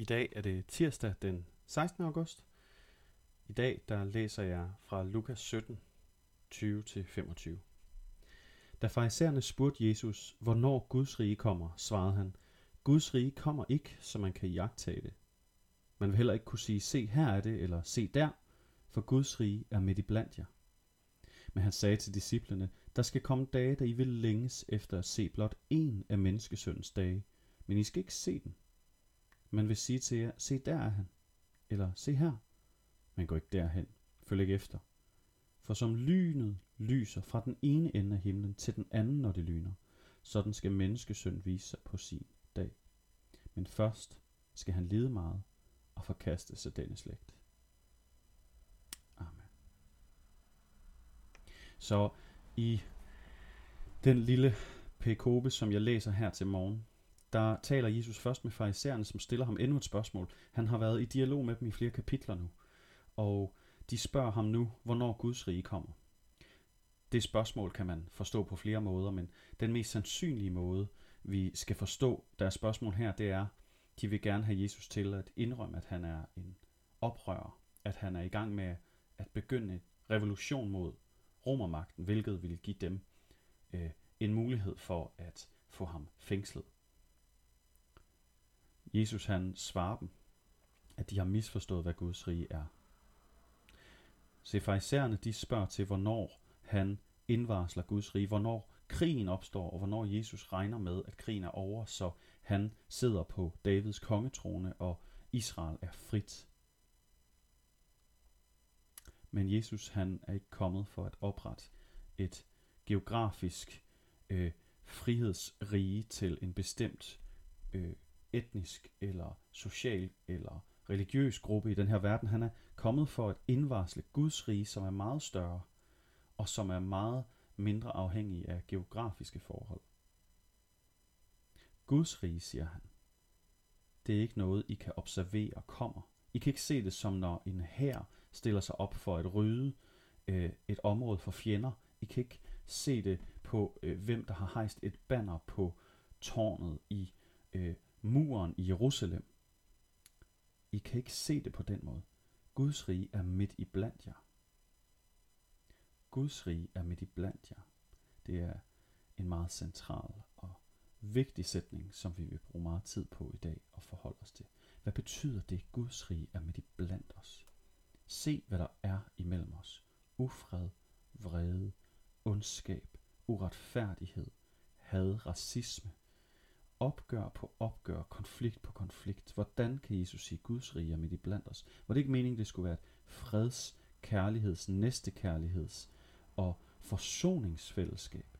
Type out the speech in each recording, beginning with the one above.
I dag er det tirsdag den 16. august. I dag der læser jeg fra Lukas 17, 20-25. Da farisæerne spurgte Jesus, hvornår Guds rige kommer, svarede han, Guds rige kommer ikke, så man kan jagtage det. Man vil heller ikke kunne sige, se her er det, eller se der, for Guds rige er midt i blandt jer. Men han sagde til disciplene, der skal komme dage, da I vil længes efter at se blot en af menneskesøndens dage, men I skal ikke se den. Man vil sige til jer, se der er han, eller se her. Man går ikke derhen, følg ikke efter. For som lynet lyser fra den ene ende af himlen til den anden, når det lyner, sådan skal menneskesøn vise sig på sin dag. Men først skal han lide meget og forkaste sig denne slægt. Amen. Så i den lille pekobe, som jeg læser her til morgen, der taler Jesus først med farisæerne, som stiller ham endnu et spørgsmål. Han har været i dialog med dem i flere kapitler nu, og de spørger ham nu, hvornår Guds rige kommer. Det spørgsmål kan man forstå på flere måder, men den mest sandsynlige måde, vi skal forstå deres spørgsmål her, det er, de vil gerne have Jesus til at indrømme, at han er en oprører, at han er i gang med at begynde en revolution mod romermagten, hvilket vil give dem øh, en mulighed for at få ham fængslet. Jesus han svarer dem, at de har misforstået, hvad Guds rige er. Se, farisæerne de spørger til, hvornår han indvarsler Guds rige, hvornår krigen opstår, og hvornår Jesus regner med, at krigen er over, så han sidder på Davids kongetrone, og Israel er frit. Men Jesus han er ikke kommet for at oprette et geografisk øh, frihedsrige til en bestemt øh, etnisk eller social eller religiøs gruppe i den her verden. Han er kommet for at indvarsle Guds rige, som er meget større og som er meget mindre afhængig af geografiske forhold. Guds rige, siger han, det er ikke noget, I kan observere kommer. I kan ikke se det som når en hær stiller sig op for at rydde øh, et område for fjender. I kan ikke se det på, øh, hvem der har hejst et banner på tårnet i øh, muren i Jerusalem. I kan ikke se det på den måde. Guds rige er midt i blandt jer. Guds rige er midt i blandt jer. Det er en meget central og vigtig sætning, som vi vil bruge meget tid på i dag og forholde os til. Hvad betyder det, Guds rige er midt i blandt os? Se, hvad der er imellem os. Ufred, vrede, ondskab, uretfærdighed, had, racisme, opgør på opgør, konflikt på konflikt. Hvordan kan Jesus sige Guds rige er midt i blandt os? Var det ikke meningen, det skulle være et freds, kærligheds, næstekærligheds og forsoningsfællesskab?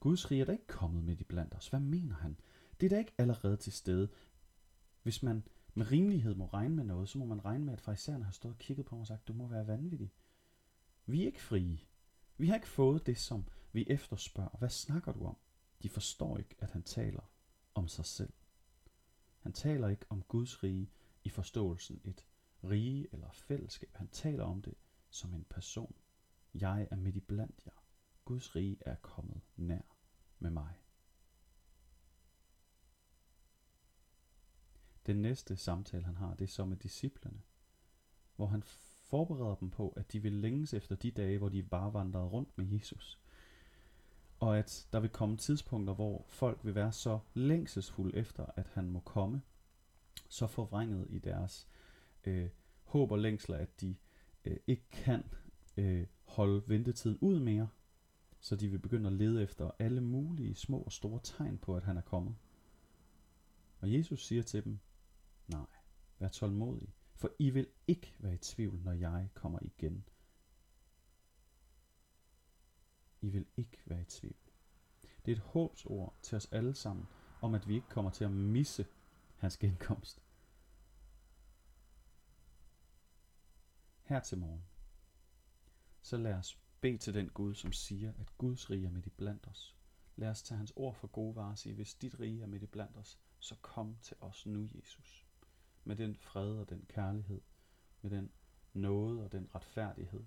Guds rige er da ikke kommet midt i blandt os. Hvad mener han? Det er da ikke allerede til stede. Hvis man med rimelighed må regne med noget, så må man regne med, at farisæerne har stået og kigget på mig og sagt, du må være vanvittig. Vi er ikke frie. Vi har ikke fået det, som vi efterspørger. Hvad snakker du om? De forstår ikke, at han taler om sig selv. Han taler ikke om Guds rige i forståelsen et rige eller fællesskab. Han taler om det som en person. Jeg er midt i blandt jer. Guds rige er kommet nær med mig. Den næste samtale, han har, det er så med disciplerne, hvor han forbereder dem på, at de vil længes efter de dage, hvor de bare vandrede rundt med Jesus og at der vil komme tidspunkter, hvor folk vil være så længselsfulde efter, at han må komme, så forvrænget i deres øh, håb og længsler, at de øh, ikke kan øh, holde ventetiden ud mere, så de vil begynde at lede efter alle mulige små og store tegn på, at han er kommet. Og Jesus siger til dem, nej, vær tålmodig, for I vil ikke være i tvivl, når jeg kommer igen i vil ikke være i tvivl. Det er et håbsord til os alle sammen, om at vi ikke kommer til at misse hans genkomst. Her til morgen, så lad os bede til den Gud, som siger, at Guds rige er midt i blandt os. Lad os tage hans ord for gode varer og sige, hvis dit rige er midt i blandt os, så kom til os nu, Jesus. Med den fred og den kærlighed, med den nåde og den retfærdighed,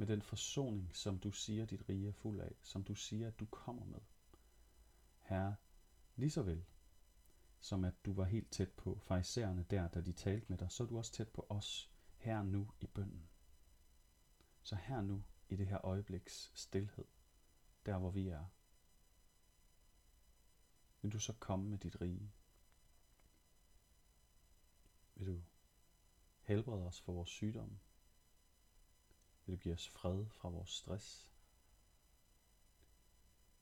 med den forsoning, som du siger, dit rige er fuld af, som du siger, at du kommer med. Herre, lige så vel, som at du var helt tæt på farisæerne der, da de talte med dig, så er du også tæt på os her nu i bønden. Så her nu i det her øjebliks stillhed, der hvor vi er, vil du så komme med dit rige? Vil du helbrede os for vores sygdomme? Vil du give os fred fra vores stress?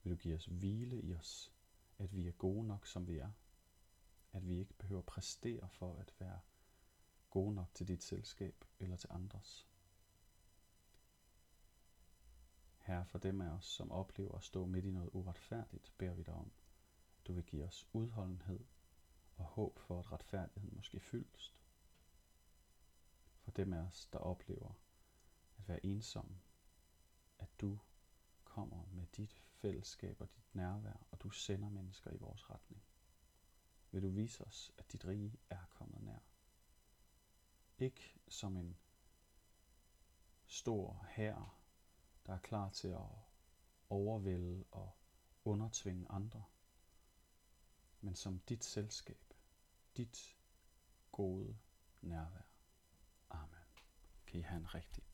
Vil du give os hvile i os, at vi er gode nok, som vi er? At vi ikke behøver præstere for at være gode nok til dit selskab eller til andres? Herre, for dem af os, som oplever at stå midt i noget uretfærdigt, beder vi dig om, du vil give os udholdenhed og håb for, at retfærdigheden måske fyldes. For dem af os, der oplever at være ensom, at du kommer med dit fællesskab og dit nærvær, og du sender mennesker i vores retning. Vil du vise os, at dit rige er kommet nær. Ikke som en stor hær, der er klar til at overvælde og undertvinge andre, men som dit selskab, dit gode nærvær. Amen. Kan I have en rigtig